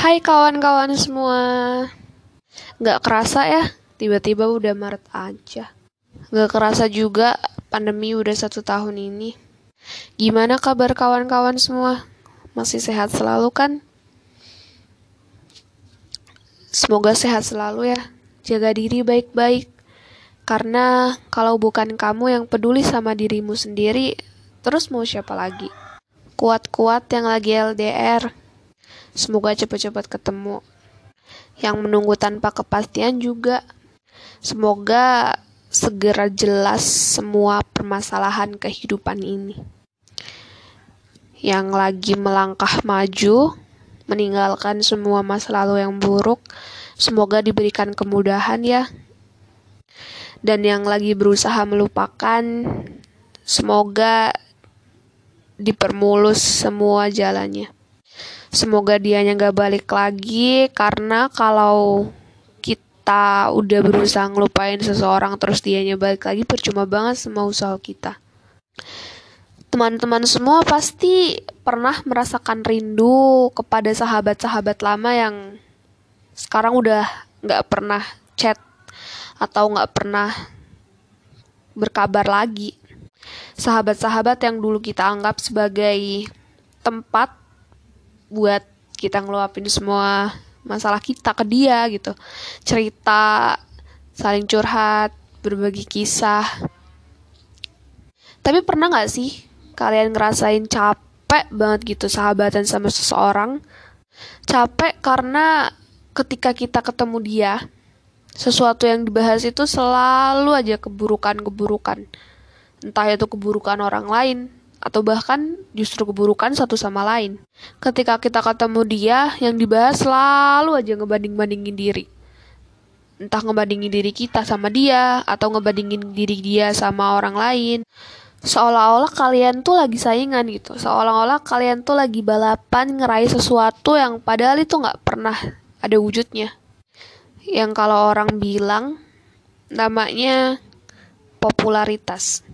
Hai kawan-kawan semua. Gak kerasa ya, tiba-tiba udah Maret aja. Gak kerasa juga pandemi udah satu tahun ini. Gimana kabar kawan-kawan semua? Masih sehat selalu kan? Semoga sehat selalu ya. Jaga diri baik-baik. Karena kalau bukan kamu yang peduli sama dirimu sendiri, terus mau siapa lagi? Kuat-kuat yang lagi LDR. Semoga cepat-cepat ketemu. Yang menunggu tanpa kepastian juga. Semoga segera jelas semua permasalahan kehidupan ini. Yang lagi melangkah maju, meninggalkan semua masa lalu yang buruk, semoga diberikan kemudahan ya. Dan yang lagi berusaha melupakan, semoga dipermulus semua jalannya. Semoga dianya gak balik lagi, karena kalau kita udah berusaha ngelupain seseorang terus dianya balik lagi, percuma banget semua usaha kita. Teman-teman semua pasti pernah merasakan rindu kepada sahabat-sahabat lama yang sekarang udah gak pernah chat atau nggak pernah berkabar lagi. Sahabat-sahabat yang dulu kita anggap sebagai tempat buat kita ngeluapin semua masalah kita ke dia gitu. Cerita, saling curhat, berbagi kisah. Tapi pernah nggak sih kalian ngerasain capek banget gitu sahabatan sama seseorang? Capek karena ketika kita ketemu dia, sesuatu yang dibahas itu selalu aja keburukan-keburukan. Entah itu keburukan orang lain, atau bahkan justru keburukan satu sama lain. Ketika kita ketemu dia, yang dibahas selalu aja ngebanding-bandingin diri. Entah ngebandingin diri kita sama dia, atau ngebandingin diri dia sama orang lain. Seolah-olah kalian tuh lagi saingan gitu. Seolah-olah kalian tuh lagi balapan ngeraih sesuatu yang padahal itu nggak pernah ada wujudnya yang kalau orang bilang namanya popularitas.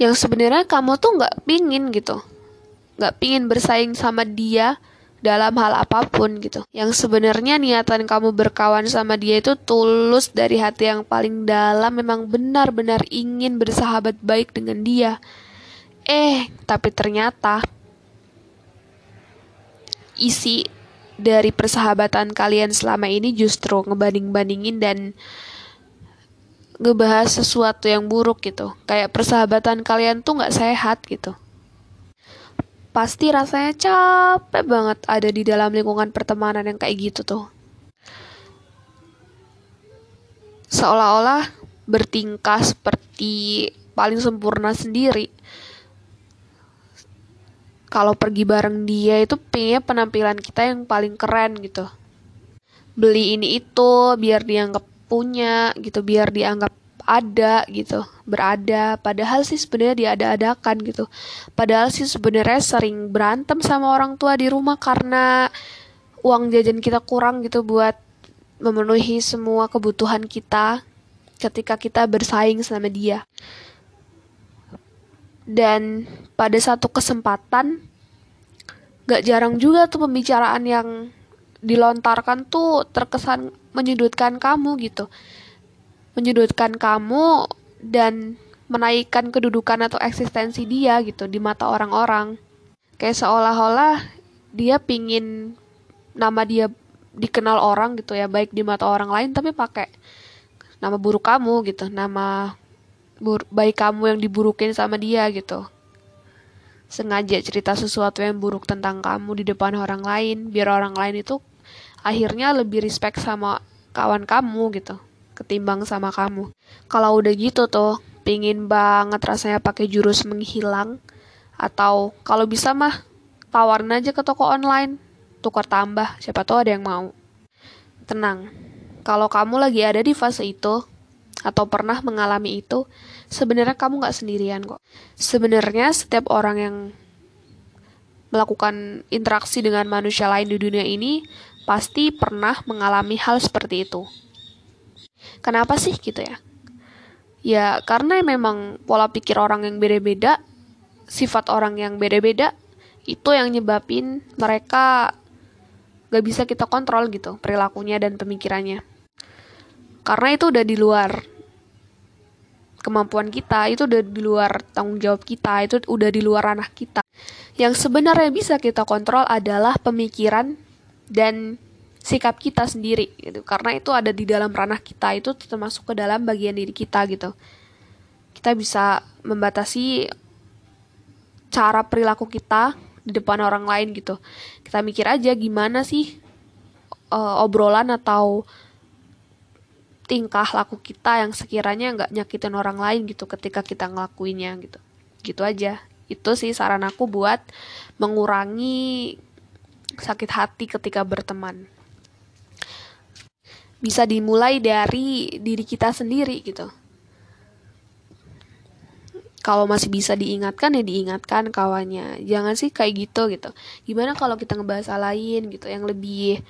Yang sebenarnya kamu tuh nggak pingin gitu, nggak pingin bersaing sama dia dalam hal apa pun gitu. Yang sebenarnya niatan kamu berkawan sama dia itu tulus dari hati yang paling dalam, memang benar-benar ingin bersahabat baik dengan dia. Eh, tapi ternyata isi dari persahabatan kalian selama ini justru ngebanding-bandingin dan ngebahas sesuatu yang buruk gitu. Kayak persahabatan kalian tuh nggak sehat gitu. Pasti rasanya capek banget ada di dalam lingkungan pertemanan yang kayak gitu tuh. Seolah-olah bertingkah seperti paling sempurna sendiri kalau pergi bareng dia itu pengennya penampilan kita yang paling keren gitu beli ini itu biar dianggap punya gitu biar dianggap ada gitu berada. Padahal sih sebenarnya diada-adakan gitu. Padahal sih sebenarnya sering berantem sama orang tua di rumah karena uang jajan kita kurang gitu buat memenuhi semua kebutuhan kita ketika kita bersaing sama dia. Dan pada satu kesempatan gak jarang juga tuh pembicaraan yang dilontarkan tuh terkesan menyudutkan kamu gitu. Menyudutkan kamu dan menaikkan kedudukan atau eksistensi dia gitu di mata orang-orang. Kayak seolah-olah dia pingin nama dia dikenal orang gitu ya baik di mata orang lain tapi pakai nama buruk kamu gitu nama bur baik kamu yang diburukin sama dia gitu. Sengaja cerita sesuatu yang buruk tentang kamu di depan orang lain biar orang lain itu akhirnya lebih respect sama kawan kamu gitu ketimbang sama kamu kalau udah gitu tuh pingin banget rasanya pakai jurus menghilang atau kalau bisa mah tawarin aja ke toko online tukar tambah siapa tahu ada yang mau tenang kalau kamu lagi ada di fase itu atau pernah mengalami itu, sebenarnya kamu nggak sendirian kok. Sebenarnya setiap orang yang melakukan interaksi dengan manusia lain di dunia ini pasti pernah mengalami hal seperti itu. Kenapa sih gitu ya? Ya karena memang pola pikir orang yang beda-beda, sifat orang yang beda-beda, itu yang nyebabin mereka gak bisa kita kontrol gitu perilakunya dan pemikirannya karena itu udah di luar kemampuan kita itu udah di luar tanggung jawab kita itu udah di luar ranah kita yang sebenarnya bisa kita kontrol adalah pemikiran dan sikap kita sendiri gitu. Karena itu ada di dalam ranah kita itu termasuk ke dalam bagian diri kita gitu. Kita bisa membatasi cara perilaku kita di depan orang lain gitu. Kita mikir aja gimana sih uh, obrolan atau tingkah laku kita yang sekiranya nggak nyakitin orang lain gitu ketika kita ngelakuinnya gitu. Gitu aja. Itu sih saran aku buat mengurangi sakit hati ketika berteman bisa dimulai dari diri kita sendiri gitu. Kalau masih bisa diingatkan ya diingatkan kawannya. Jangan sih kayak gitu gitu. Gimana kalau kita ngebahas hal lain gitu yang lebih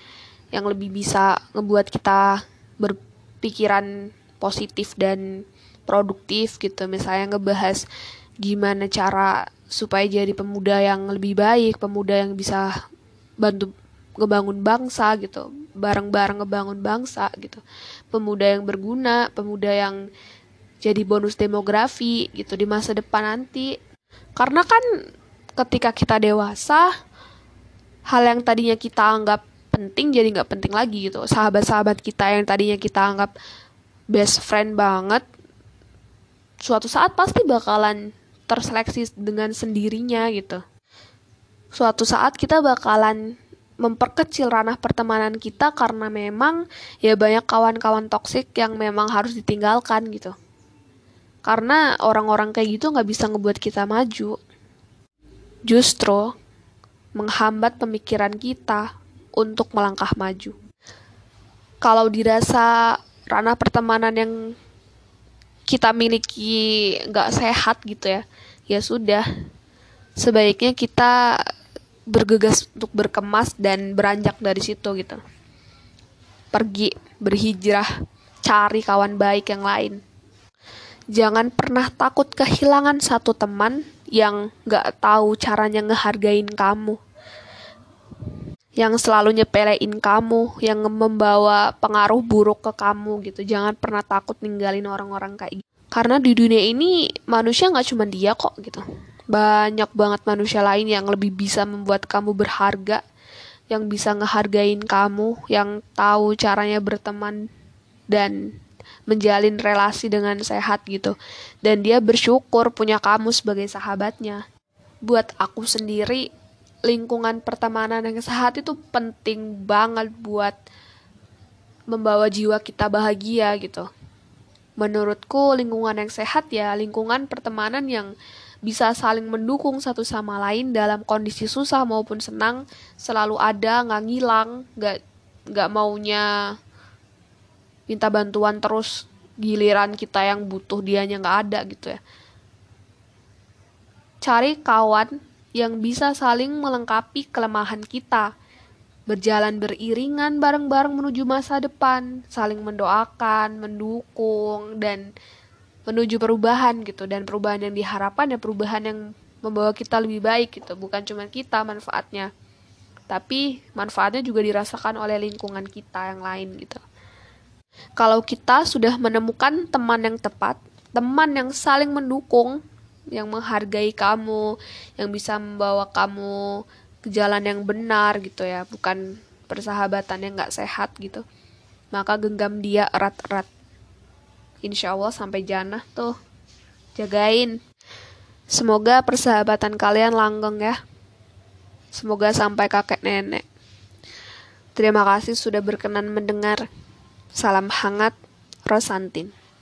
yang lebih bisa ngebuat kita berpikiran positif dan produktif gitu. Misalnya ngebahas gimana cara supaya jadi pemuda yang lebih baik, pemuda yang bisa bantu ngebangun bangsa gitu. Bareng-bareng ngebangun bangsa gitu. Pemuda yang berguna pemuda yang jadi bonus demografi gitu di masa depan nanti. Karena kan ketika kita dewasa hal yang tadinya kita anggap penting jadi nggak penting lagi gitu. Sahabat-sahabat kita yang tadinya kita anggap best friend banget suatu saat pasti bakalan terseleksi dengan sendirinya gitu suatu saat kita bakalan memperkecil ranah pertemanan kita karena memang ya banyak kawan-kawan toksik yang memang harus ditinggalkan gitu. Karena orang-orang kayak gitu nggak bisa ngebuat kita maju. Justru menghambat pemikiran kita untuk melangkah maju. Kalau dirasa ranah pertemanan yang kita miliki nggak sehat gitu ya, ya sudah. Sebaiknya kita bergegas untuk berkemas dan beranjak dari situ gitu pergi berhijrah cari kawan baik yang lain jangan pernah takut kehilangan satu teman yang gak tahu caranya ngehargain kamu yang selalu nyepelein kamu, yang membawa pengaruh buruk ke kamu gitu. Jangan pernah takut ninggalin orang-orang kayak gitu. Karena di dunia ini manusia nggak cuma dia kok gitu banyak banget manusia lain yang lebih bisa membuat kamu berharga, yang bisa ngehargain kamu, yang tahu caranya berteman dan menjalin relasi dengan sehat gitu. Dan dia bersyukur punya kamu sebagai sahabatnya. Buat aku sendiri, lingkungan pertemanan yang sehat itu penting banget buat membawa jiwa kita bahagia gitu. Menurutku lingkungan yang sehat ya lingkungan pertemanan yang bisa saling mendukung satu sama lain dalam kondisi susah maupun senang selalu ada nggak ngilang nggak nggak maunya minta bantuan terus giliran kita yang butuh dianya nggak ada gitu ya. Cari kawan yang bisa saling melengkapi kelemahan kita berjalan beriringan bareng-bareng menuju masa depan, saling mendoakan, mendukung, dan menuju perubahan gitu. Dan perubahan yang diharapkan ya perubahan yang membawa kita lebih baik gitu. Bukan cuma kita manfaatnya tapi manfaatnya juga dirasakan oleh lingkungan kita yang lain gitu. Kalau kita sudah menemukan teman yang tepat teman yang saling mendukung yang menghargai kamu yang bisa membawa kamu ke jalan yang benar gitu ya bukan persahabatan yang nggak sehat gitu maka genggam dia erat-erat insya Allah sampai jannah tuh. Jagain. Semoga persahabatan kalian langgeng ya. Semoga sampai kakek nenek. Terima kasih sudah berkenan mendengar. Salam hangat Rosantin